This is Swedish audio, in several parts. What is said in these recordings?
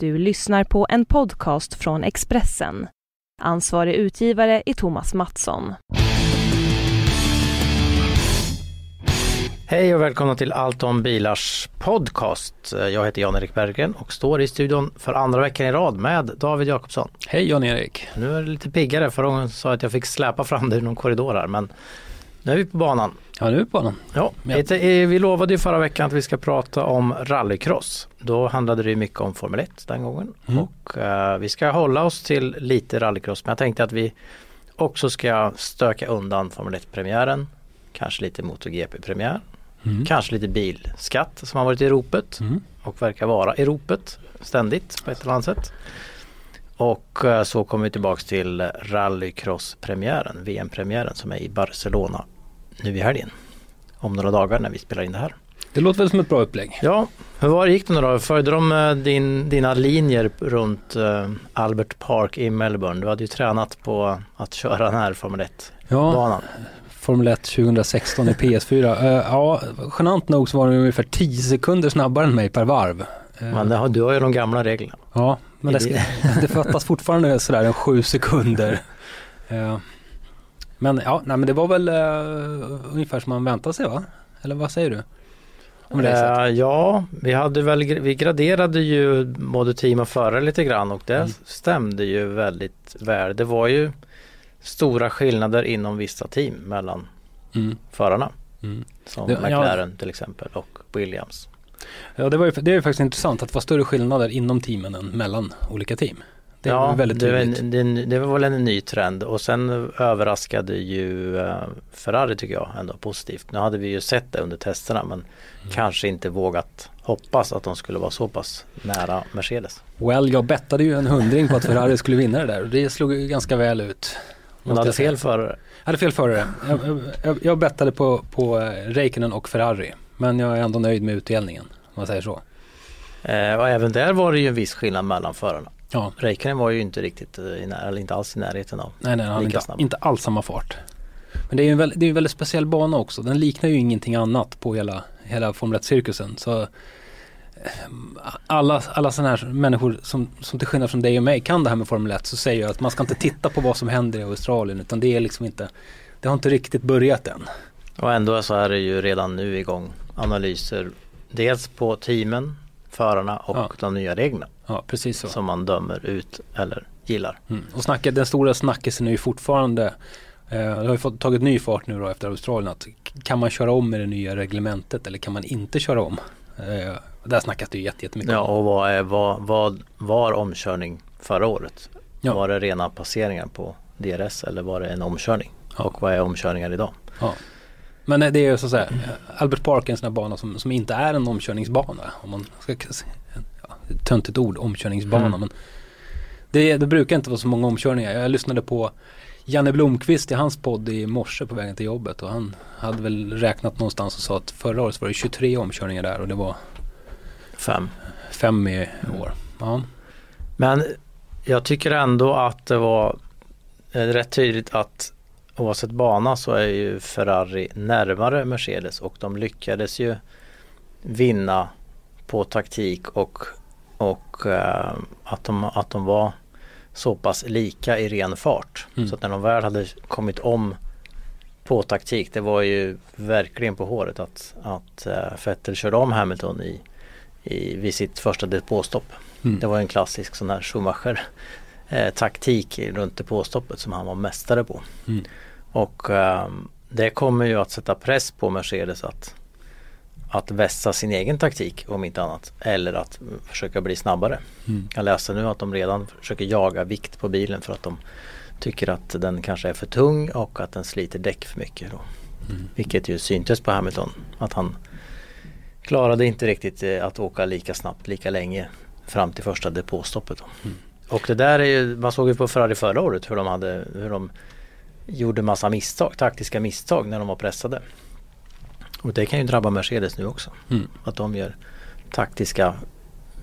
Du lyssnar på en podcast från Expressen. Ansvarig utgivare är Thomas Mattsson. Hej och välkomna till Allt om bilars podcast. Jag heter Jan-Erik Berggren och står i studion för andra veckan i rad med David Jakobsson. Hej Jan-Erik. Nu är det lite piggare. Förra gången sa jag att jag fick släpa fram dig i någon korridor här men nu är vi på banan. Ja, nu är vi på banan. Ja, Ja. Vi lovade ju förra veckan att vi ska prata om rallycross. Då handlade det mycket om Formel 1 den gången. Mm. Och eh, vi ska hålla oss till lite rallycross men jag tänkte att vi också ska stöka undan Formel 1-premiären. Kanske lite MotoGP-premiär. Mm. Kanske lite bilskatt som har varit i ropet Mm. och verkar vara i ropet ständigt på ett eller annat sätt. Och eh, så kommer vi tillbaks till rallycross-premiären, VM-premiären som är i Barcelona nu i helgen. Om några dagar när vi spelar in det här. Det låter väl som ett bra upplägg. Ja, hur var det gick det nu då? Följde de eh, din, dina linjer runt eh, Albert Park i Melbourne? Du hade ju tränat på att köra den här Formel 1-banan. Ja, Formel 1 2016 i PS4. Eh, ja, genant nog så var den ungefär 10 sekunder snabbare än mig per varv. Men har, du har ju de gamla reglerna. ja, men det, det fattas fortfarande sådär en 7 sekunder. Men ja, nej, men det var väl eh, ungefär som man väntade sig va? Eller vad säger du? Om racet? Eh, ja, vi, hade väl, vi graderade ju både team och förare lite grann och det Mm. stämde ju väldigt väl. Det var ju stora skillnader inom vissa team mellan Mm, förarna. mm. Som Det- ja. McLaren till exempel och Williams. Ja, det, var ju, det är ju faktiskt intressant att det var större skillnader inom teamen än mellan olika team. Det är ja, väldigt det, var tydligt. en- det, är en- det var väl en ny trend och sen överraskade ju eh, Ferrari tycker jag ändå positivt. Nu hade vi ju sett det under testerna men Mm. kanske inte vågat hoppas att de skulle vara så pass nära Mercedes. Well, jag bettade ju en hundring på att Ferrari skulle vinna det där och det slog ju ganska väl ut. Men hade fel förare. Jag hade fel förare. Jag, jag, jag bettade på, på eh, Räikkönen och Ferrari. Men jag är ändå nöjd med utdelningen, om man säger så. Eh, och även där var det ju en viss skillnad mellan förarna. Ja, Räikkönen var ju inte riktigt, eh, eller inte alls i närheten av. nej, nej, han inte, snabb. inte alls samma fart. Men det är ju en, väl, det är en väldigt speciell bana också. Den liknar ju ingenting annat på hela, hela Formel 1-cirkusen. Så eh, alla, alla sådana här människor som, som till skillnad från dig och mig kan det här med Formel 1 så säger jag att man ska inte titta på vad som händer i Australien utan det är liksom inte, det har inte riktigt börjat än. Och ändå så är det ju redan nu igång analyser. Dels på teamen, förarna och Ja. de nya reglerna Ja, precis så. som man dömer ut eller gillar. Mm. Och snacket, den stora snackisen är ju fortfarande, eh, det har ju fått tagit ny fart nu då efter Australien, att kan man köra om med det nya reglementet eller kan man inte köra om? Eh, där snackas det ju jätte- jättemycket Ja, och vad, är, vad, vad var omkörning förra året? Ja. Var det rena passeringar på DRS eller var det en omkörning? Ja. Och vad är omkörningar idag? Ja. Men eh, det är ju så att säga, Albert Park är en sån här bana som, som inte är en omkörningsbana. Om man ska, ja, töntigt ord, omkörningsbana. Mm. Men det, det brukar inte vara så många omkörningar. Jag lyssnade på Janne Blomqvist i hans podd i morse på vägen till jobbet och han hade väl räknat någonstans och sa att förra året var det 23 omkörningar där och det var Fem. fem i år. Ja, Men jag tycker ändå att det var eh, rätt tydligt att oavsett bana så är ju Ferrari närmare Mercedes och de lyckades ju vinna på taktik och, och eh, att, de, att de var så pass lika i ren fart. Mm. Så att när de väl hade kommit om på taktik, det var ju verkligen på håret att, att eh, Vettel körde om Hamilton i, i, vid sitt första depåstopp. mm. Det var en klassisk sån här Schumacher eh, taktik runt depåstoppet som han var mästare på. Mm. Och ehm, det kommer ju att sätta press på Mercedes att, att vässa sin egen taktik om inte annat. Eller att försöka bli snabbare. Mm. Jag läste nu att de redan försöker jaga vikt på bilen för att de tycker att den kanske är för tung och att den sliter däck för mycket. Då. Mm. Vilket ju syntes på Hamilton. Att han klarade inte riktigt eh, att åka lika snabbt, lika länge fram till första depåstoppet. Mm. Och det där är ju, man såg ju på Ferrari förra året hur de hade, hur de gjorde massa misstag, taktiska misstag när de var pressade. Och det kan ju drabba Mercedes nu också. Mm. Att de gör taktiska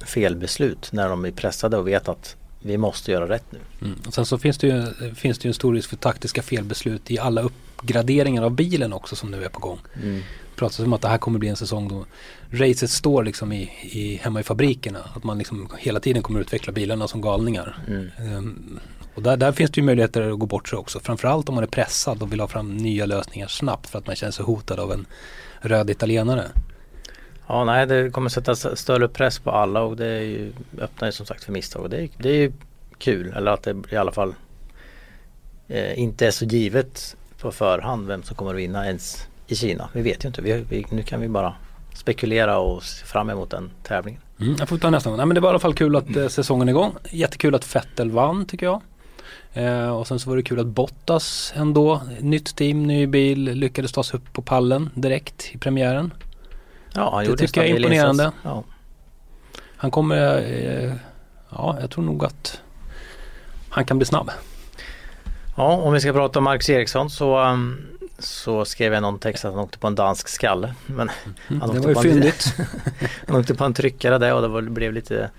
felbeslut när de är pressade och vet att vi måste göra rätt nu. Mm. Och sen så finns det, ju, finns det ju en stor risk för taktiska felbeslut i alla uppgraderingar av bilen också som nu är på gång. pratas om att det här kommer bli en säsong då racet står liksom i, i, hemma i fabrikerna. Att man liksom hela tiden kommer utveckla bilarna som galningar. Mm. Um, och där, där, finns det ju möjligheter att gå bort sig också. Framförallt om man är pressad och vill ha fram nya lösningar snabbt för att man känner sig hotad av en röd italienare. Ja, nej det kommer sätta större press på alla och det är ju, öppnar ju som sagt för misstag. Och det, är, det är ju kul, eller att det i alla fall eh, inte är så givet på förhand vem som kommer att vinna ens i Kina. Vi vet ju inte. Vi, vi, nu kan vi bara spekulera och se fram emot den tävlingen. Mm, jag får ta nästa gång. Nej, men det var i alla fall kul att eh, säsongen är igång. Jättekul att Vettel vann tycker jag. Eh, och sen så var det kul att Bottas ändå, nytt team, ny bil, lyckades ta sig upp på pallen direkt i premiären. Ja, han det gjorde tycker jag är imponerande. Ja. Han kommer, eh, ja jag tror nog att han kan bli snabb. Ja, om vi ska prata om Marcus Eriksson så, um, så skrev jag någon text att han åkte på en dansk skalle. Men Mm, han åkte på. En, han åkte på en tryckare där och det blev lite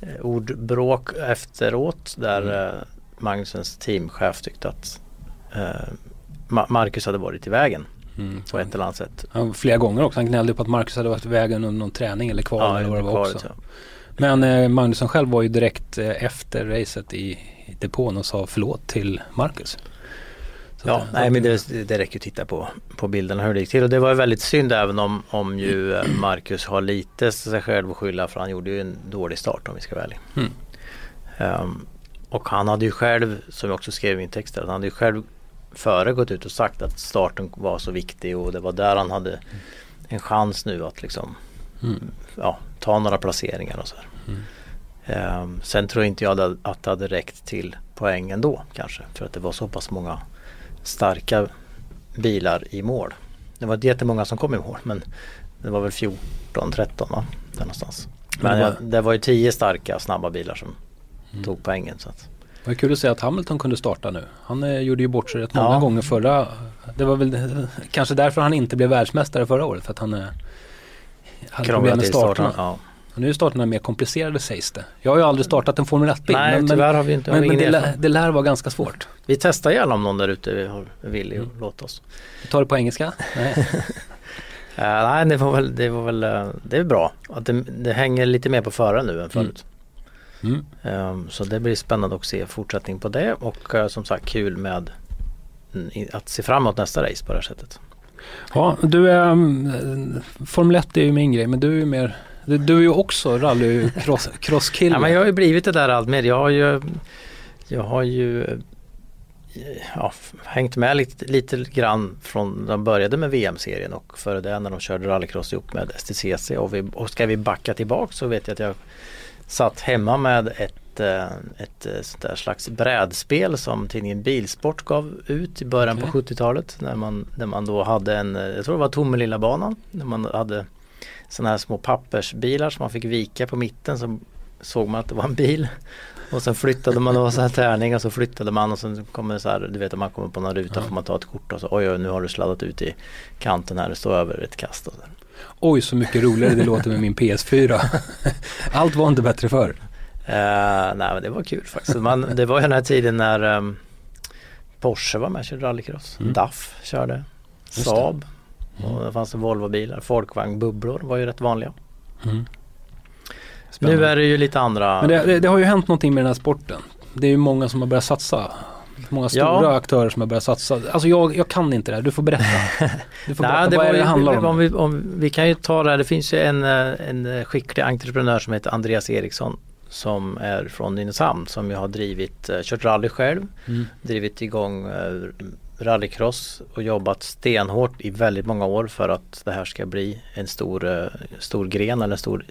eh, ordbråk efteråt där Mm. Magnusens teamchef tyckte att eh, Ma- Marcus hade varit i vägen Mm. på ett eller annat sätt. Han, flera gånger också. Han gnällde på att Marcus hade varit i vägen under någon träning eller kval eller vad det var också. ja. Men eh, Magnusson själv var ju direkt eh, efter racet i, i depån och sa förlåt till Marcus. Så Ja, att, eh, nej men det, det räcker att titta på, på bilderna hur det gick till. Och det var väldigt synd även om, om ju eh, Marcus har lite sig själv att skylla för han gjorde ju en dålig start om vi ska vara ärliga. Mm. Ehm, och han hade ju själv, som jag också skrev i min text, han hade ju själv före gått ut och sagt att starten var så viktig och det var där han hade en chans nu att liksom Mm. ja, ta några placeringar och så. Mm. Ehm, sen tror inte jag att det hade räckt till poäng ändå kanske för att det var så pass många starka bilar i mål. Det var inte jättemånga som kom i mål men det var väl 14, 13 va? Där någonstans. Men det var- ju 10 starka snabba bilar som Mm. tog poängen. Så att, Det var kul att se att Hamilton kunde starta nu. Han eh, gjorde ju bort sig rätt många Ja. gånger förra. Det var väl kanske därför han inte blev världsmästare förra året. För att han eh, hade problem krångla med till starterna. starten. Ja. Och nu är starterna mer komplicerade sägs det. Jag har ju aldrig startat en Formel 1-bil. Nej men, tyvärr har vi inte men, men det, lär, det lär vara ganska svårt. Vi testar gärna om någon där ute att Mm. låta oss. Vi tar det på engelska. Nej. Eh, nej det var väl, det var väl eh, det är bra. Att det, det hänger lite mer på föraren nu än förut. Mm. Ehm, Så det blir spännande att se fortsättning på det och eh, som sagt kul med mm, att se fram emot nästa race på det här sättet. Ja, du är, um, Formel 1 är ju min grej men du är ju mer, du, du är ju också rally cross. Ja, men jag har ju blivit det där allt mer. Jag har ju, jag har ju eh, ja, hängt med lite, lite grann från de började med VM-serien och före det när de körde rallycross ihop med STCC och, vi, och ska vi backa tillbaka så vet jag att jag satt hemma med ett, eh, ett eh, sånt där slags brädspel som tidningen Bilsport gav ut i början på Okej. 70-talet när man, när man då hade en, eh, jag tror det var Tomelilla banan, när man hade sådana här små pappersbilar som man fick vika på mitten så såg man att det var en bil. Och sen flyttade man, det var så här tärning och så flyttade man och sen kommer det så här, du vet om man kommer på någon ruta Ja. får man ta ett kort och så oj, oj nu har du sladdat ut i kanten här, det står över ett kast. Och så. Oj så mycket roligare det låter med min PS4. Allt var inte bättre förr. Eh, nej men det var kul faktiskt. Man, det var ju den här tiden när ehm, Porsche var med och körde rallycross. Mm. DAF körde. Saab. Mm. Och det fanns Volvo-bilar. Folkvagn, bubblor var ju rätt vanliga. Mm. Nu är det ju lite andra. Men det, det, det har ju hänt någonting med den här sporten. Det är ju många som har börjat satsa. Många stora Ja. aktörer som har börjat satsa. Alltså jag, jag kan inte det här, du får berätta. Du får Nej, berätta, det vad är det ju, handlar om? om vi, om, vi kan ju ta det här, det finns ju en, eh, en skicklig entreprenör som heter Andreas Eriksson som är från Nynäshamn som ju har drivit, eh, kört rally själv, Mm. drivit igång eh, rallycross och jobbat stenhårt i väldigt många år för att det här ska bli en stor, stor gren eller en stor,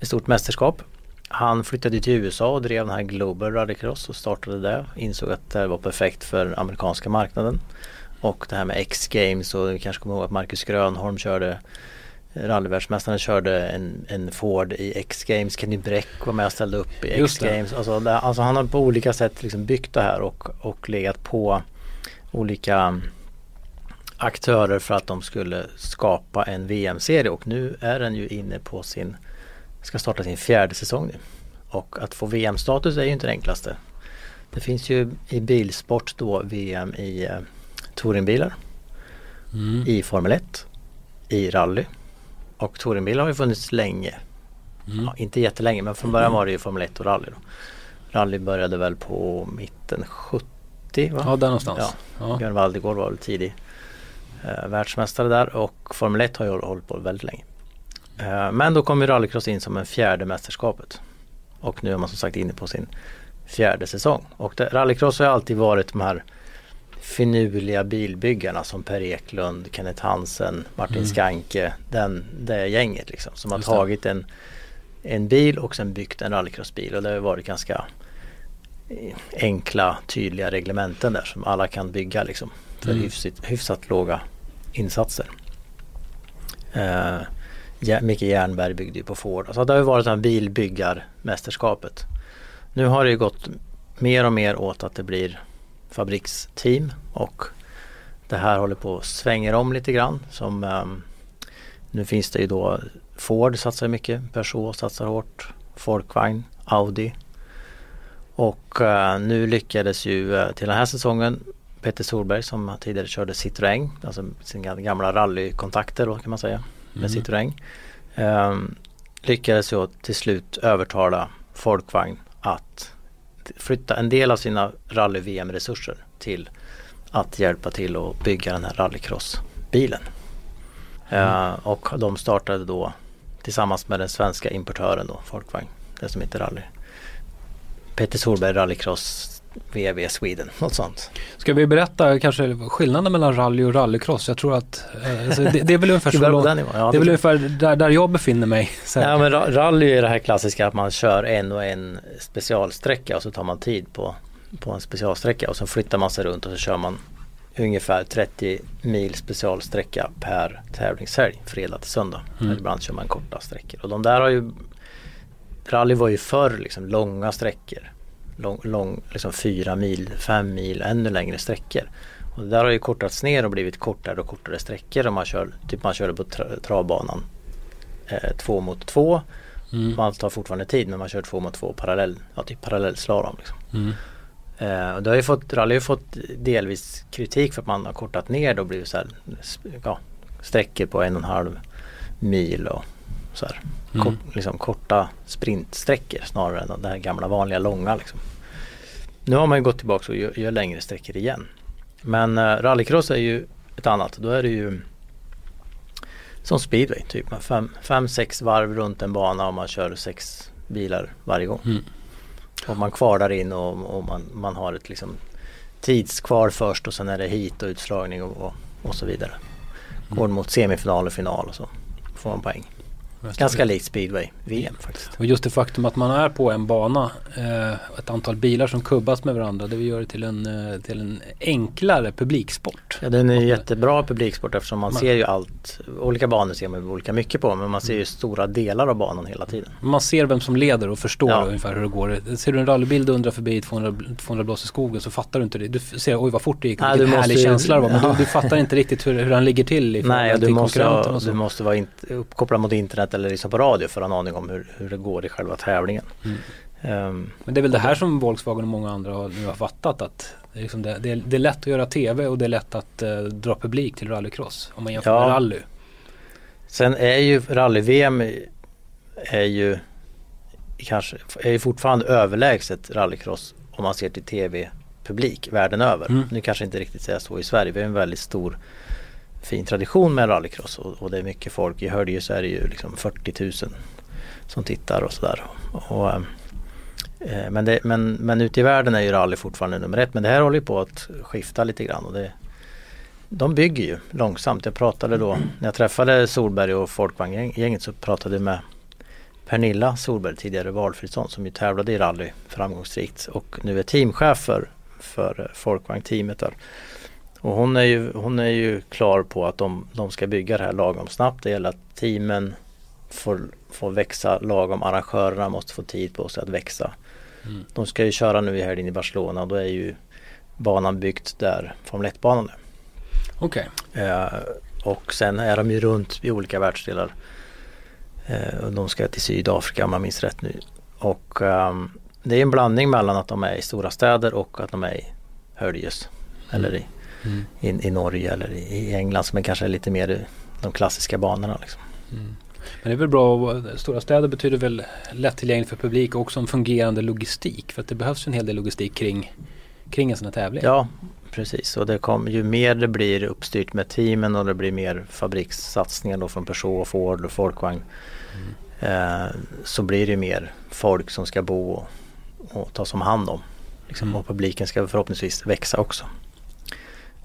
ett stort mästerskap. Han flyttade till USA och drev den här Global Rallycross och startade det. Insåg att det var perfekt för den amerikanska marknaden. Och det här med X-Games och vi kanske kommer ihåg att Marcus Grönholm körde Rallyvärldsmästaren körde en, en Ford i X-Games. Kenny Bräck var med och ställde upp i. X-Games. Alltså, det- alltså han har på olika sätt liksom byggt det här och, och legat på olika aktörer för att de skulle skapa en VM-serie och nu är den ju inne på sin, ska starta sin fjärde säsong nu. Och att få VM-status är ju inte det enklaste. Det finns ju i bilsport då VM i eh, touringbilar, Mm. i Formel 1, i rally. Och touringbilar har ju funnits länge. Mm. Ja, inte jättelänge men från början var det ju Formel 1 och rally. Då. Rally började väl på mitten 70 va? Ja, där någonstans. Ja. Ja. Björn Waldegård var väl tidig eh, världsmästare där och Formel 1 har ju hållit på väldigt länge. Eh, men då kom ju rallycross in som en fjärde mästerskapet. Och nu är man som sagt inne på sin fjärde säsong. Och det, rallycross har alltid varit de här finurliga bilbyggarna som Per Eklund, Kenneth Hansen, Martin Mm. Skanke. Den, det gänget liksom som har tagit en, en bil och sen byggt en rallycrossbil. Och det har varit ganska eh, enkla, tydliga reglementen där som alla kan bygga liksom. För Mm. hyfsat, hyfsat låga insatser. Eh, ja, Micke Jernberg byggde ju på Ford. Alltså det har ju varit det här bilbyggarmästerskapet. Nu har det ju gått mer och mer åt att det blir fabriksteam och det här håller på att svänga om lite grann. Som, um, nu finns det ju då Ford satsar mycket, Peugeot satsar hårt, Folkvagn, Audi. Och uh, nu lyckades ju uh, till den här säsongen Peter Solberg som tidigare körde Citroën, alltså sina gamla rallykontakter då kan man säga med Mm. Citroën. ehm, lyckades ju till slut övertala Folkvagn att flytta en del av sina rally-VM-resurser till att hjälpa till att bygga den här rallycross-bilen. Eh, och de startade då tillsammans med den svenska importören då, Folkvagn, det som heter rally. Peter Solberg Rallycross VV Sweden, något sånt. Ska vi berätta kanske skillnaden mellan rally och rallycross? Jag tror att eh, alltså, det, det är väl ungefär så långt? Ja, det är väl det- ungefär där, där jag befinner mig. Så. Ja men ra- rally är det här klassiska att man kör en och en specialsträcka och så tar man tid på, på en specialsträcka och så flyttar man sig runt och så kör man ungefär 30 mil specialsträcka per tävlingshelg, fredag till söndag. Mm. Ibland kör man korta sträckor och de där har ju Rally var ju förr liksom långa sträckor. Lång, lång, liksom fyra mil, fem mil, ännu längre sträckor. Och det där har ju kortats ner och blivit kortare och kortare sträckor om man kör, typ man körde på tra- travbanan eh, två mot två. Mm. Man tar fortfarande tid men man kör två mot två parallell, ja, typ parallellslalom. Liksom. Mm. Eh, och det har ju fått, rally har fått delvis kritik för att man har kortat ner det och blivit så här, ja, sträckor på en och en halv mil och så här. Mm. Kort, liksom korta sprintsträckor snarare än det här gamla vanliga långa. Liksom. Nu har man ju gått tillbaka och gör, gör längre sträckor igen. Men eh, rallycross är ju ett annat. Då är det ju som speedway, typ med fem, fem, sex varv runt en bana och man kör sex bilar varje gång. Mm. Och man kvalar in och, och man, man har ett liksom tidskvar först och sen är det hit och utslagning och, och, och så vidare. Går mot semifinal och final och så får man poäng. Ganska likt speedway, VM faktiskt. Och just det faktum att man är på en bana, eh, ett antal bilar som kubbas med varandra, det gör det till en, eh, till en enklare publiksport. Ja, den är jättebra publiksport eftersom man Man- ser ju allt. Olika banor ser man olika mycket på men man ser ju stora delar av banan hela tiden. Man ser vem som leder och förstår Ja. ungefär hur det går. Ser du en rallybil dundra förbi 200, 200 blås i skogen så fattar du inte det. Du ser oj vad fort det gick och Nej, vilken du härlig ju- känsla det var. Men Ja. du, du fattar inte riktigt hur, hur han ligger till i Nej, och du till måste, och du måste vara in, uppkopplad mot internet eller liksom på radio för att ha en aning om hur, hur det går i själva tävlingen. Mm. Ehm, Men det är väl det här som Volkswagen och många andra har, nu har fattat att det är, liksom det, det, är, det är lätt att göra TV och det är lätt att eh, dra publik till rallycross om man jämför Ja. med rally. Sen är ju rally-VM är ju kanske är ju fortfarande överlägset rallycross om man ser till tv-publik världen över. Mm. Nu kanske inte riktigt säga så i Sverige. Vi har en väldigt stor fin tradition med rallycross och, och det är mycket folk. I Hölje så är det ju liksom 40 000 som tittar och sådär. Och, eh, eh, men, det, men, men ute i världen är ju rally fortfarande nummer ett. Men det här håller ju på att skifta lite grann. Och det, de bygger ju långsamt. Jag pratade då, när jag träffade Solberg och Folkvagngänget så pratade jag med Pernilla Solberg, tidigare Valfridsson, som ju tävlade i rally framgångsrikt och nu är teamchef för, för Folkvagn-teamet där. Och hon är, ju, hon är ju klar på att de, de ska bygga det här lagom snabbt. Det gäller att teamen får, får växa lagom. Arrangörerna måste få tid på sig att växa. Mm. De ska ju köra nu i helgen i Barcelona och då är ju banan byggt där Formel 1-banan är. Okej. Eh, och sen är de ju runt i olika världsdelar. Eh, och de ska till Sydafrika om jag minns rätt nu. Och ehm, det är en blandning mellan att de är i stora städer och att de är i Höljes. Eller i, Mm. i, i Norge eller i, England som är kanske lite mer de klassiska banorna. Liksom. Mm. Men det är väl bra, stora städer betyder väl lättillgängligt för publik och också en fungerande logistik. För att det behövs en hel del logistik kring, kring en sån här tävling. Ja, precis. Och det kom, ju mer det blir uppstyrt med teamen och det blir mer fabrikssatsningar då från Peugeot, Ford och Folkvagn. Mm. Eh, så blir det mer folk som ska bo och, och tas om hand om. Liksom, mm. Och publiken ska förhoppningsvis växa också.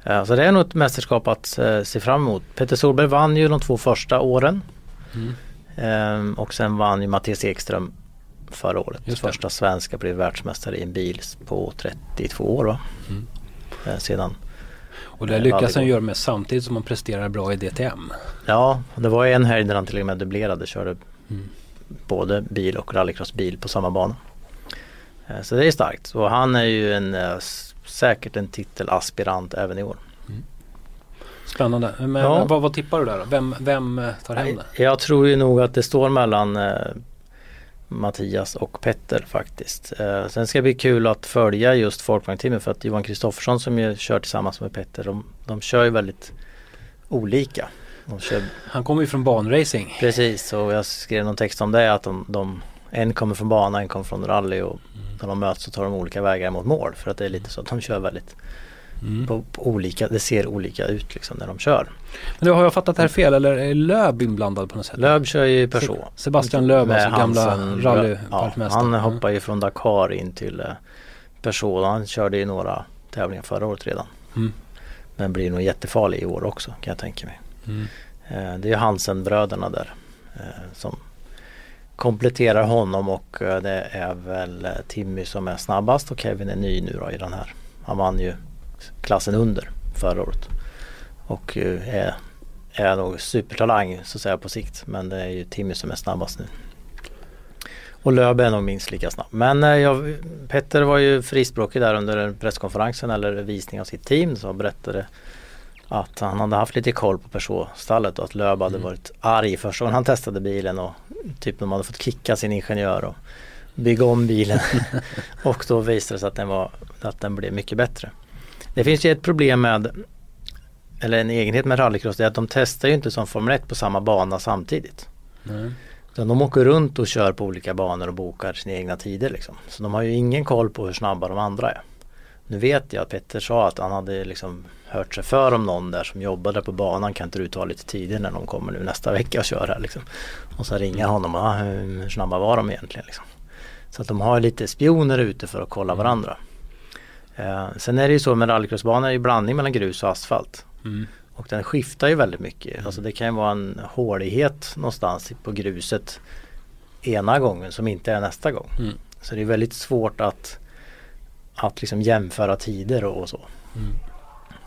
Eh, så det är nog ett mästerskap att eh, se fram emot. Peter Solberg vann ju de två första åren. Mm. Ehm, och sen vann ju Mattias Ekström förra året. Första svenska blev världsmästare i en bil på 32 år va? Mm. Ehm, sedan och det lyckas han göra med samtidigt som han presterar bra i DTM. Ja, det var en helg där han till och med dubblerade. Körde mm. både bil och rallycrossbil på samma bana. Så det är starkt. Och han är ju en, eh, säkert en titelaspirant även i år. Spännande. Men ja. vad, vad, tippar du där då? Vem, vem eh, tar hem det? Jag tror ju nog att det står mellan eh, Mattias och Petter faktiskt. Eh, sen ska det bli kul att följa just folkvagnteamet för att Johan Kristoffersson som ju kör tillsammans med Petter de, de kör ju väldigt olika. Kör... Han kommer ju från banracing. Precis och jag skrev någon text om det att de, de en kommer från bana, en kommer från rally och mm. när de möts så tar de olika vägar mot mål för att det är lite så att de kör väldigt Mm. På, på, olika, det ser olika ut liksom när de kör. Men då har jag fattat det här fel eller är Löb inblandad på något sätt? Löb kör ju Peugeot. Sebastian Löb, alltså gamla rallyparkmästaren. Ja, han hoppar ju från Dakar in till eh, Peugeot. Han körde ju några tävlingar förra året redan. Mm. Men blir nog jättefarlig i år också kan jag tänka mig. Mm. Eh, det är Hansen-bröderna där eh, som kompletterar honom och eh, det är väl eh, Timmy som är snabbast och Kevin är ny nu då i den här. Han vann ju klassen under förra året. Och eh, är, är nog supertalang så att säga på sikt. Men det är ju Timmy som är snabbast nu. Och Löbe är nog minst lika snabb. Men jag, Petter var ju frispråkig där under presskonferensen eller visning av sitt team. Så berättade att han hade haft lite koll på Peugeot-stallet och att Löb hade mm. varit arg första gången han testade bilen och typ de hade fått kicka sin ingenjör och bygga om bilen. och då visade det sig att den, var, att den blev mycket bättre. Det finns ju ett problem med eller en egenhet med rallycross är att de testar ju inte som Formel 1 på samma bana samtidigt. Mm. Utan de åker runt och kör på olika banor och bokar sina egna tider liksom. Så de har ju ingen koll på hur snabba de andra är. Nu vet jag att Petter sa att han hade liksom hört sig för om någon där som jobbade på banan kan inte du ta lite tider när de kommer nu nästa vecka och kör här liksom. Och så ringer honom och ah, hur snabba var de egentligen liksom. Så att de har lite spioner ute för att kolla mm. varandra. Eh, sen är det ju så med rallycrossbanor i blandning mellan grus och asfalt. Mm. Och den skiftar ju väldigt mycket. Mm. Alltså det kan ju vara en hålighet någonstans på gruset ena gången som inte är nästa gång. Mm. Så det är väldigt svårt att, att liksom jämföra tider och, och så. Mm.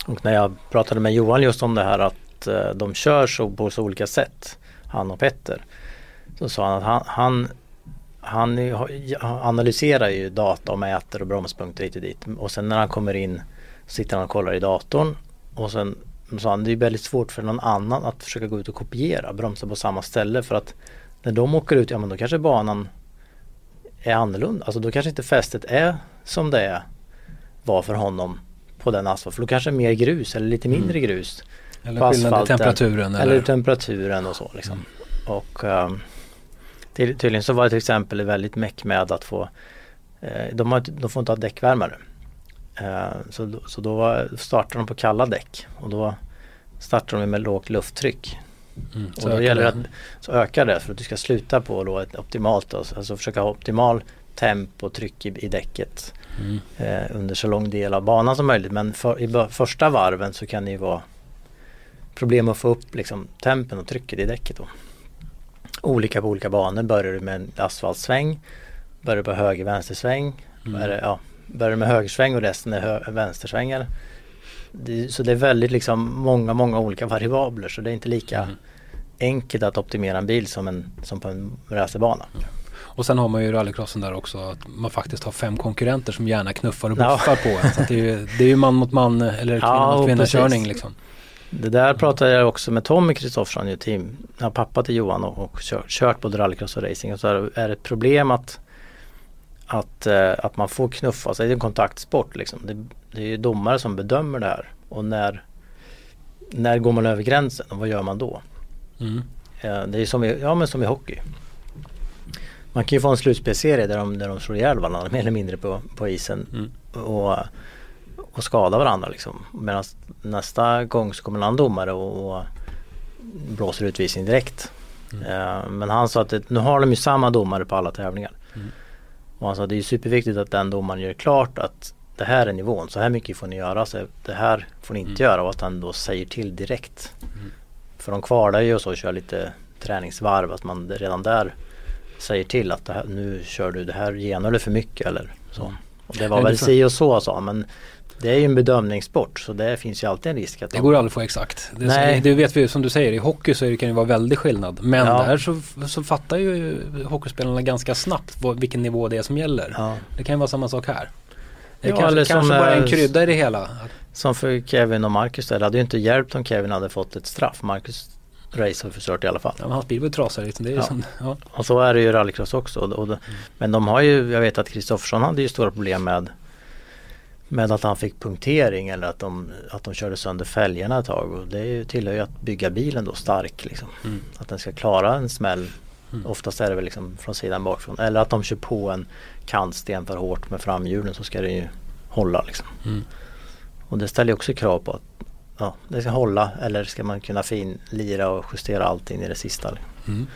Och när jag pratade med Johan just om det här att eh, de kör så på så olika sätt, han och Petter. Så sa han att han, han han analyserar ju data och mäter och bromspunkter hit och dit. Och sen när han kommer in sitter han och kollar i datorn. Och sen sa han det är väldigt svårt för någon annan att försöka gå ut och kopiera, bromsa på samma ställe. För att när de åker ut, ja men då kanske banan är annorlunda. Alltså då kanske inte fästet är som det är, var för honom på den asfalten. För då kanske mer grus eller lite mindre mm. grus. Eller skillnad i temperaturen. Eller? eller temperaturen och så liksom. Mm. Och um, Tydligen så var det till exempel väldigt meck med att få eh, de, har, de får inte ha däckvärmare. Eh, så, så då startar de på kalla däck och då startar de med lågt lufttryck. Mm, och då gäller det att så ökar det för att du ska sluta på då ett optimalt, alltså försöka ha optimal temp och tryck i, i däcket mm. eh, under så lång del av banan som möjligt. Men för, i första varven så kan det ju vara problem att få upp liksom, tempen och trycket i däcket. Då olika på olika banor. Börjar du med en asfaltsväng, börjar du på höger vänstersväng, mm. börjar, ja, börjar du med högersväng och resten är hö vänstersvängar. Det, så det är väldigt liksom många, många olika variabler så det är inte lika mm. enkelt att optimera en bil som, en, som på en racerbana. Mm. Och sen har man ju rallycrossen där också att man faktiskt har fem konkurrenter som gärna knuffar och buffar ja. på en. Så det, är ju, det är ju man mot man eller kvinna ja, mot kvinna körning liksom. Det där pratade jag också med Tommy Kristoffersson, ju team, ja, pappa till Johan och, och kört, kört både rallycross och racing. Och så är det ett problem att, att, eh, att man får knuffa sig. Det är en kontaktsport liksom. Det, det är ju domare som bedömer det här. Och när, när går man över gränsen och vad gör man då? Mm. Eh, Det är som i, ja, men som i hockey. Man kan ju få en slutspelsserie där de, där de slår ihjäl varandra mer eller mindre på, på isen Mm. och, och skadar varandra. Liksom. Medan nästa gång så kommer en annan domare och, och blåser utvisning direkt. Mm. Eh, Men han sa att det, nu har de ju samma domare på alla tävlingar. Mm. Och han sa att det är superviktigt att den domaren gör klart att det här är nivån, så här mycket får ni göra, så det här får ni inte Mm. göra och att han då säger till direkt. Mm. För de kvalar ju och så och kör lite träningsvarv, att man redan där säger till att här, nu kör du det här genar du för mycket eller så. Mm. Och det var väl si och så sa men det är ju en bedömningssport så det finns ju alltid en risk att Det de- går aldrig att få exakt. Det, Nej. det vet vi som du säger, i hockey så kan det vara väldigt skillnad. Men Ja. där så, så fattar ju hockeyspelarna ganska snabbt vad, vilken nivå det är som gäller. ja. Det kan ju vara samma sak här. Det Ja, kanske, kanske bara en eh, krydda i det hela. Som för Kevin och Marcus där, det hade ju inte hjälpt om Kevin hade fått ett straff. Marcus race har förstört i alla fall. Ja, hans bil var ju trasig. Liksom. Det är Ja. som, ja. Och så är det ju rallycross också. Och, och, Mm. Men de har ju, jag vet att Kristoffersson hade ju stora problem med med att han fick punktering eller att de, att de körde sönder fälgarna ett tag. Och det är ju- tillhör ju att bygga bilen då stark. Liksom. Mm. Att den ska klara en smäll. Mm. Oftast är det väl liksom från sidan bakifrån. Eller att de kör på en kantsten för hårt med framhjulen så ska det ju hålla. Liksom. Mm. Och det ställer ju också krav på att ja, det ska hålla eller ska man kunna finlira och justera allting i det sista. liksom. Mm.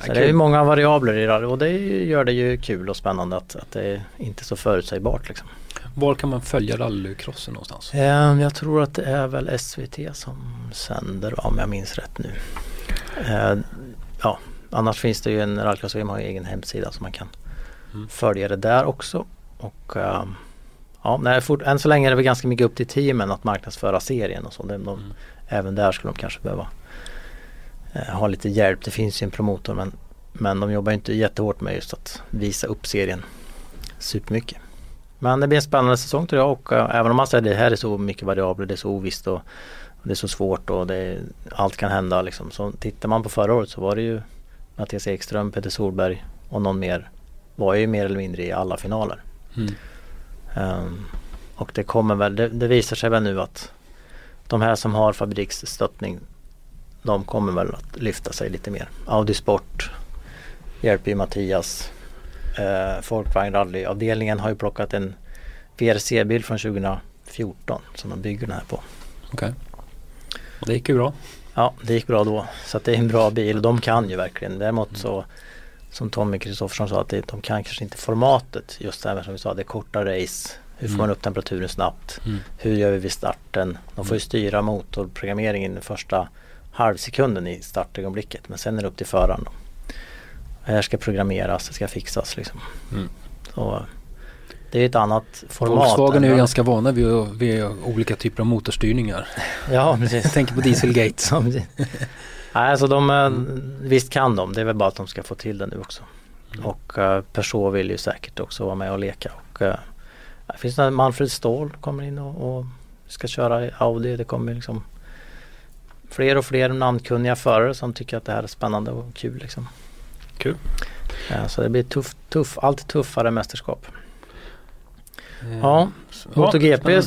Så Ja, det är många variabler i rally och det gör det ju kul och spännande att, att det är inte så förutsägbart. Liksom. Var kan man följa rallycrossen någonstans? Eh, Jag tror att det är väl SVT som sänder om jag minns rätt nu. Eh, Ja, annars finns det ju en rallycross VM har egen hemsida så man kan Mm. följa det där också. Och eh, ja, nej, fort, än så länge är det väl ganska mycket upp till teamen att marknadsföra serien och så. De, de, Mm. Även där skulle de kanske behöva eh, ha lite hjälp. Det finns ju en promotor men, men de jobbar inte jättehårt med just att visa upp serien supermycket. Men det blir en spännande säsong tror jag och eh, även om man säger det här är så mycket variabler, det är så ovisst och, och det är så svårt och det allt kan hända liksom. Så tittar man på förra året så var det ju Mattias Ekström, Peter Solberg och någon mer var ju mer eller mindre i alla finaler. Mm. Ehm, och det kommer väl, det, det visar sig väl nu att de här som har Fabriks stöttning de kommer väl att lyfta sig lite mer. Audi Sport hjälper Mattias. Uh, Folkvagn rallyavdelningen har ju plockat en VRC-bil från 2014 som de bygger den här på. Okej. Och det gick ju bra. Ja, det gick bra då. Så det är en bra bil och de kan ju verkligen. Däremot så som Tommy Kristoffersson sa att det, de kan kanske inte formatet. Just det här med som vi sa, det är korta race. Hur får Mm. man upp temperaturen snabbt? Mm. Hur gör vi vid starten? De får ju Mm. styra motorprogrammeringen den första halvsekunden i startögonblicket. Men sen är det upp till föraren. Det här ska programmeras, det ska fixas liksom. Mm. Så det är ett annat format. Volkswagen är ju ganska vana vid, vid olika typer av motorstyrningar. Ja, precis. Jag tänker på Dieselgate. Som- Nej, alltså de, eh, visst kan de. Det är väl bara att de ska få till det nu också. Mm. Och uh, Peugeot vill ju säkert också vara med och leka. Och, uh, det finns Manfred Ståhl kommer in och, och ska köra Audi. Det kommer liksom fler och fler namnkunniga förare som tycker att det här är spännande och kul. Liksom. Kul. Ja, så det blir tuff, tuff, allt tuffare mästerskap. Eh, Ja, MotoGP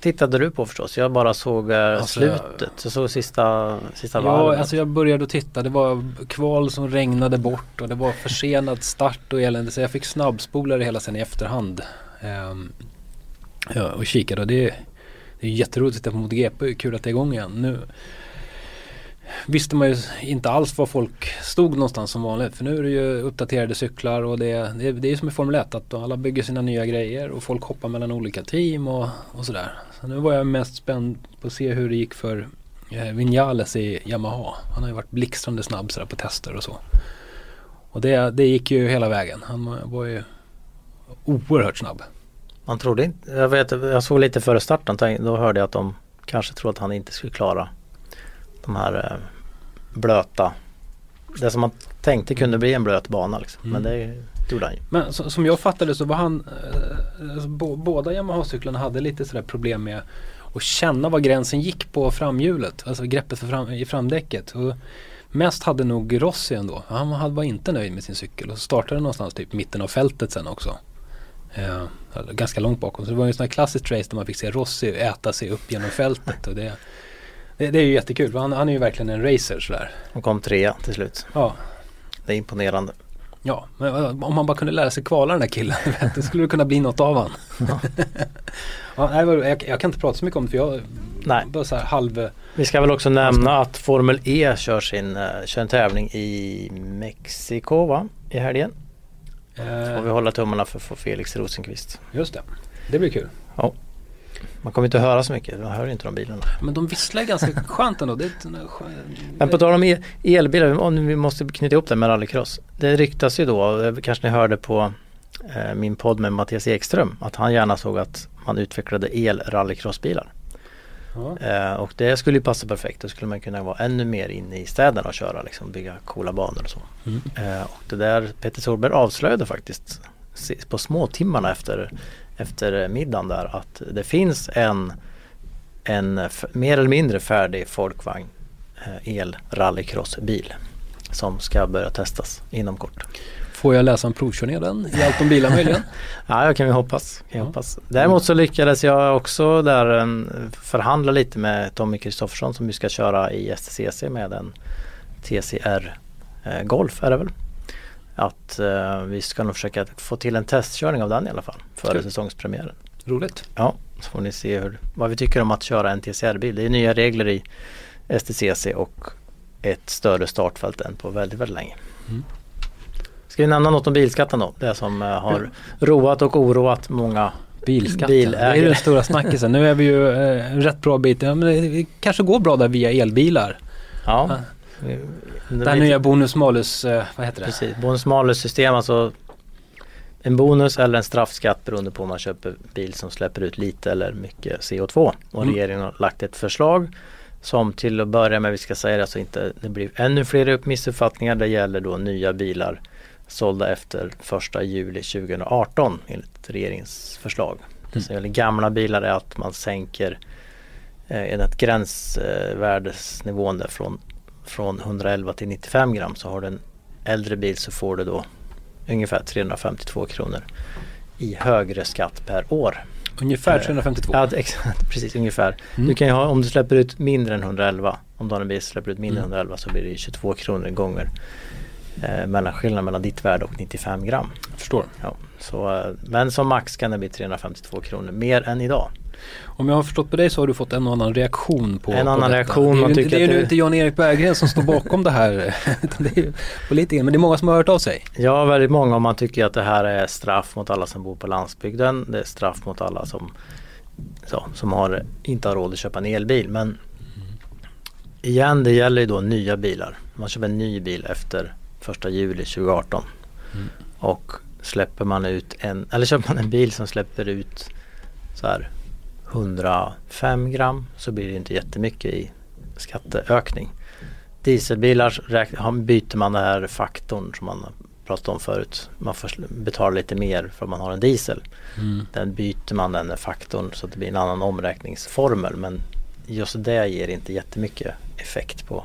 tittade du på förstås. Jag bara såg uh, Alltså, slutet. Jag såg sista, sista Ja, varvet. alltså jag började att titta. Det var kval som regnade bort och det var försenad start och elände. Så jag fick snabbspola det hela sen i efterhand. Ehm, ja, och kikade och det, det är jätteroligt att titta på MotoGP. Kul att det är igång igen. Nu visste man ju inte alls var folk stod någonstans som vanligt. För nu är det ju uppdaterade cyklar och det, det, det är som i Formel 1 att alla bygger sina nya grejer och folk hoppar mellan olika team och, och sådär. Så nu var jag mest spänd på att se hur det gick för eh, Vinales i Yamaha. Han har ju varit blixtrande snabb sådär på tester och så. Och det, det gick ju hela vägen. Han var- ju oerhört snabb. Man trodde inte, jag vet, jag såg lite före starten, då hörde jag att de kanske trodde att han inte skulle klara de här eh, blöta, det som man tänkte kunde bli en blöt bana liksom. Mm. Men det gjorde han ju. Men så, som jag fattade så var han, eh, alltså, bo, båda Yamaha-cyklarna hade lite sådär problem med att känna var gränsen gick på framhjulet, alltså greppet fram, i framdäcket. Och mest hade nog Rossi ändå. Han var inte nöjd med sin cykel och så startade någonstans typ mitten av fältet sen också. Eh, ganska långt bakom. Så det var ju en sån här klassisk race där man fick se Rossi äta sig upp genom fältet. Och det, Det, det är ju jättekul. Han, han är ju verkligen en racer sådär. De kom trea till slut. Ja. Det är imponerande. Ja, men eh, om man bara kunde lära sig kvala den där killen. det skulle kunna bli något av han. ja, nej, jag, jag kan inte prata så mycket om det för jag Nej. bara så här halv... Vi ska väl också nämna att Formel E kör sin uh, kör en tävling i Mexiko va? I helgen. Får vi Eh, hålla tummarna för, för Felix Rosenqvist. just det. Det blir kul. Man kommer inte att höra så mycket, man hör inte de bilarna. Men de visslar ganska skönt ändå. Det Men på tal om el- elbilar, om vi måste knyta ihop det med rallycross. Det ryktas ju då, kanske ni hörde på eh, min podd med Mattias Ekström, att han gärna såg att man utvecklade el-rallycrossbilar. Ja. Eh, och det skulle ju passa perfekt. Då skulle man kunna vara ännu mer inne i städerna och köra liksom, bygga coola banor och så. Mm. Eh, och det där Peter Solberg avslöjade faktiskt på småtimmarna efter, efter middagen där att det finns en, en mer eller mindre färdig folkvagn eh, el-rallycrossbil som ska börja testas inom kort. Får jag läsa en provkörning av den i allt om bilar möjligen? Ja, det kan vi hoppas. Kan Ja. hoppas. Däremot så lyckades jag också där förhandla lite med Tommy Kristoffersson som vi ska köra i STCC med en TCR eh, Golf är det väl. Att eh, vi ska nog försöka få till en testkörning av den i alla fall före Kul. säsongspremiären. Roligt. Ja, så får ni se hur, vad vi tycker om att köra en TCR-bil. Det är nya regler i STCC och ett större startfält än på väldigt, väldigt länge. Mm. Ska vi nämna något om bilskatten då? Det som eh, har roat och oroat många Bilskatten, Bilägare. det är den stora snackisen. Nu är vi ju eh, rätt bra bit, ja, men det, det kanske går bra där via elbilar. Ja. Det här nya bonus malus, eh, vad heter det? Precis, bonus malus system alltså en bonus eller en straffskatt beroende på om man köper bil som släpper ut lite eller mycket CO2. Och Mm. regeringen har lagt ett förslag som till att börja med, vi ska säga det, alltså inte, det blir ännu fler missuppfattningar. Det gäller då nya bilar sålda efter 1 juli 2018 enligt regeringens förslag. Det Mm. som gäller gamla bilar är att man sänker eh, gränsvärdesnivån från, från 111 till 95 gram så har du en äldre bil så får du då ungefär 352 kronor i högre skatt per år. Ungefär Eh, 352. Ja, det- exakt, precis ungefär. Mm. Du kan ha, om du släpper ut mindre än 111, om du har en bil som släpper ut mindre än Mm. 111 så blir det ju 22 kronor gånger eh, mellanskillnaden mellan ditt värde och 95 gram. Jag förstår. Ja, så, eh, men som max kan det bli 352 kronor mer än idag. Om jag har förstått på dig så har du fått en och annan reaktion på En på annan detta. reaktion, Det är man ju tycker det är ju inte Jan-Erik Berggren som står bakom det här. det är politiker, men det är många som har hört av sig. Ja, väldigt många man tycker att det här är straff mot alla som bor på landsbygden. Det är straff mot alla som, så, som har, inte har råd att köpa en elbil. Men igen, det gäller ju då nya bilar. Man köper en ny bil efter 1 juli 2018. Mm. Och släpper man ut en, eller köper man en bil som släpper ut så här 105 gram så blir det inte jättemycket i skatteökning. Dieselbilar byter man den här faktorn som man pratat om förut. Man får betala lite mer för att man har en diesel. Mm. Den byter man den faktorn så att det blir en annan omräkningsformel. Men just det ger inte jättemycket effekt på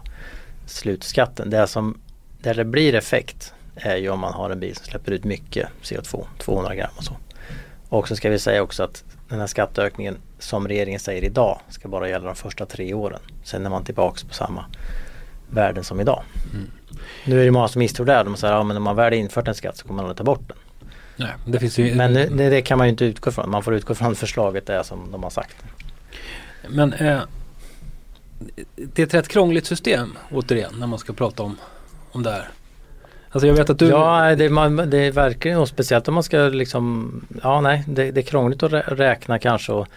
slutskatten. Det som där det blir effekt är ju om man har en bil som släpper ut mycket CO2, 200 gram och så. Och så ska vi säga också att den här skatteökningen som regeringen säger idag ska bara gälla de första tre åren. Sen är man tillbaks på samma värden som idag. Mm. Nu är det många som misstror det här. De säger att ja, men om man väl infört en skatt så kommer man att ta bort den. Nej, det finns ju, Men det, det kan man ju inte utgå från. Man får utgå från förslaget det som de har sagt. Men eh, det är ett rätt krångligt system återigen när man ska prata om, om det här. Alltså jag vet att du... Ja, det, man, det verkar ju nog speciellt om man ska liksom, ja nej, det, det är krångligt att rä- räkna kanske och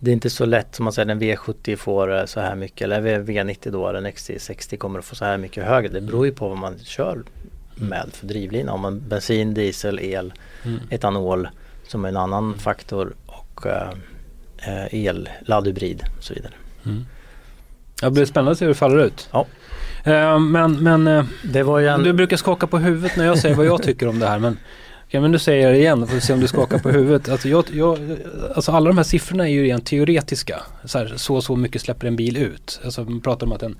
det är inte så lätt som man säger en V70 får eh, så här mycket eller V90 då, eller en XC60 kommer att få så här mycket högre. Det beror ju på vad man kör med för drivlina. Om man bensin, diesel, el, Mm. etanol som är en annan faktor och eh, eh, el, laddhybrid och så vidare. Mm. Det blir spännande att se hur det faller ut. Ja. Eh, men men eh, en, du brukar skaka på huvudet när jag säger vad jag tycker om det här. Men, ja, men du säger jag det igen, får vi se om du skakar på huvudet. Alltså, jag, jag, alltså alla de här siffrorna är ju rent teoretiska. Så här, så så mycket släpper en bil ut. Alltså man pratar om att en,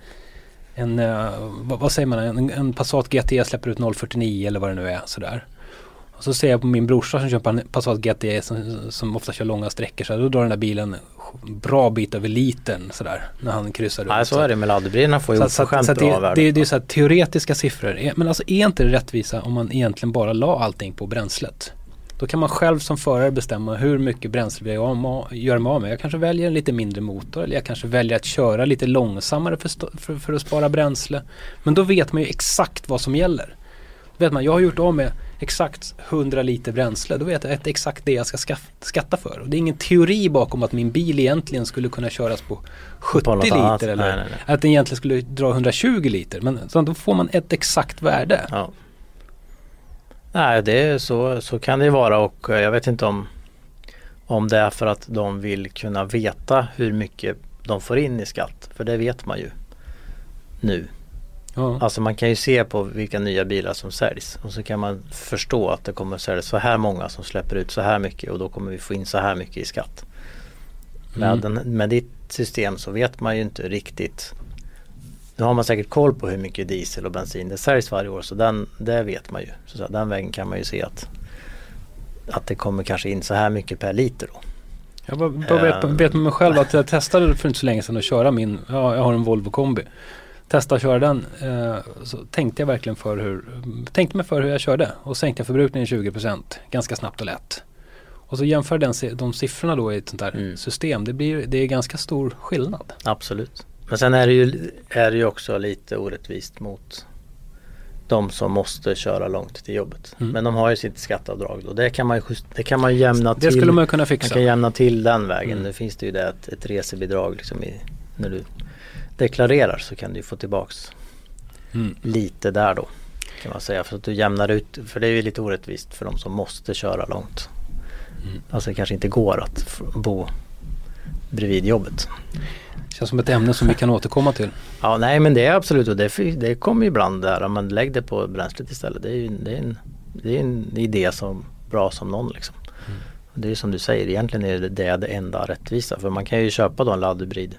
en eh, vad, vad säger man, en, en Passat GT släpper ut 0,49 eller vad det nu är. Sådär. Och så ser jag på min brorsa som en Passat GTE som, som ofta kör långa sträckor. Så då drar den där bilen en bra bit över litern sådär när han kryssar Nej, så är det med laddhybriderna får ju oförskämt bra det, värde. det, det är så här teoretiska siffror. Men alltså är inte det rättvisa om man egentligen bara la allting på bränslet? Då kan man själv som förare bestämma hur mycket bränsle vi gör mig av med. Jag kanske väljer en lite mindre motor eller jag kanske väljer att köra lite långsammare för, för, för att spara bränsle. Men då vet man ju exakt vad som gäller. Vet man, jag har gjort av med exakt 100 liter bränsle. Då vet jag att exakt det jag ska skatta för. Och det är ingen teori bakom att min bil egentligen skulle kunna köras på 70 På något liter. annat. Eller Nej, nej, nej. att den egentligen skulle dra 120 liter. Men så då får man ett exakt värde. Ja. Nej, det är så, så kan det vara och eh, jag vet inte om, om det är för att de vill kunna veta hur mycket de får in i skatt. För det vet man ju nu. Ja. Alltså man kan ju se på vilka nya bilar som säljs och så kan man förstå att det kommer att säljas så här många som släpper ut så här mycket och då kommer vi få in så här mycket i skatt. Med, Mm. den, med ditt system så vet man ju inte riktigt Nu har man säkert koll på hur mycket diesel och bensin det säljs varje år så den, det vet man ju. Så, så den vägen kan man ju se att att det kommer kanske in så här mycket per liter då. Jag bara, bara vet, Ehm. vet med mig själv att jag testade för inte så länge sedan att köra min, ja jag har en Volvo kombi. Testa att köra den, eh, så tänkte jag verkligen för hur, tänkte mig för hur jag körde och sänkte förbrukningen 20% ganska snabbt och lätt. Och så jämför den, de siffrorna då i ett sånt här Mm. system, det, blir, det är ganska stor skillnad. Absolut. Men sen är det ju, är det ju också lite orättvist mot de som måste köra långt till jobbet. Mm. Men de har ju sitt skatteavdrag och det kan man ju, just, det kan man jämna Det till. skulle man kunna man fixa. kan jämna till den vägen. Mm. Nu finns det ju det ett, ett resebidrag liksom i, när du deklarerar så kan du ju få tillbaks Mm. lite där då. Kan man säga för att du jämnar ut, för det är ju lite orättvist för de som måste köra långt. Mm. Alltså det kanske inte går att bo bredvid jobbet. Känns som ett ämne som vi kan återkomma till. Ja nej men det är absolut och det, det kommer ju ibland där om man lägger det på bränslet istället. Det är ju det är en, det är en idé som bra som någon liksom. Mm. Det är som du säger, egentligen är det det, det enda rättvisa. För man kan ju köpa då en laddhybrid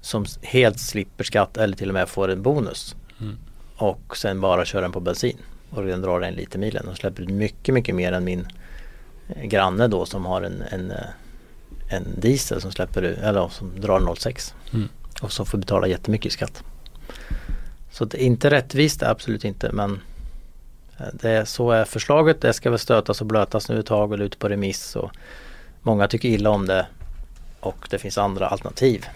som helt slipper skatt eller till och med får en bonus. Mm. Och sen bara köra den på bensin. Och den drar en liter milen och släpper ut mycket, mycket mer än min eh, granne då som har en, en, eh, en diesel som släpper ut, eller som drar 0,6 Mm. och som får betala jättemycket i skatt. Så det är inte rättvist, absolut inte men eh, det är, så är förslaget. Det ska väl stötas och blötas nu ett tag och ut på remiss och många tycker illa om det och det finns andra alternativ.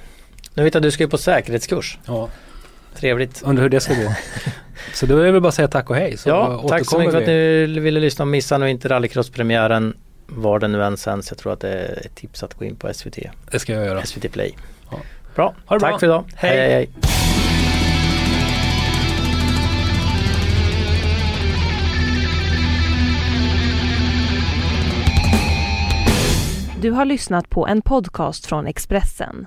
Nu vet jag att du ska ju på säkerhetskurs. Ja, Trevligt. undrar hur det ska gå. Så då är det väl bara att säga tack och hej. Så Ja, tack så mycket för att ni ville lyssna. Missa nu inte rallycrosspremiären var den nu än sänds. Jag tror att det är ett tips att gå in på SVT, Det ska jag göra. SVT Play. Ja. Bra, Ha det tack bra. för idag. Hej. hej, hej. Du har lyssnat på en podcast från Expressen.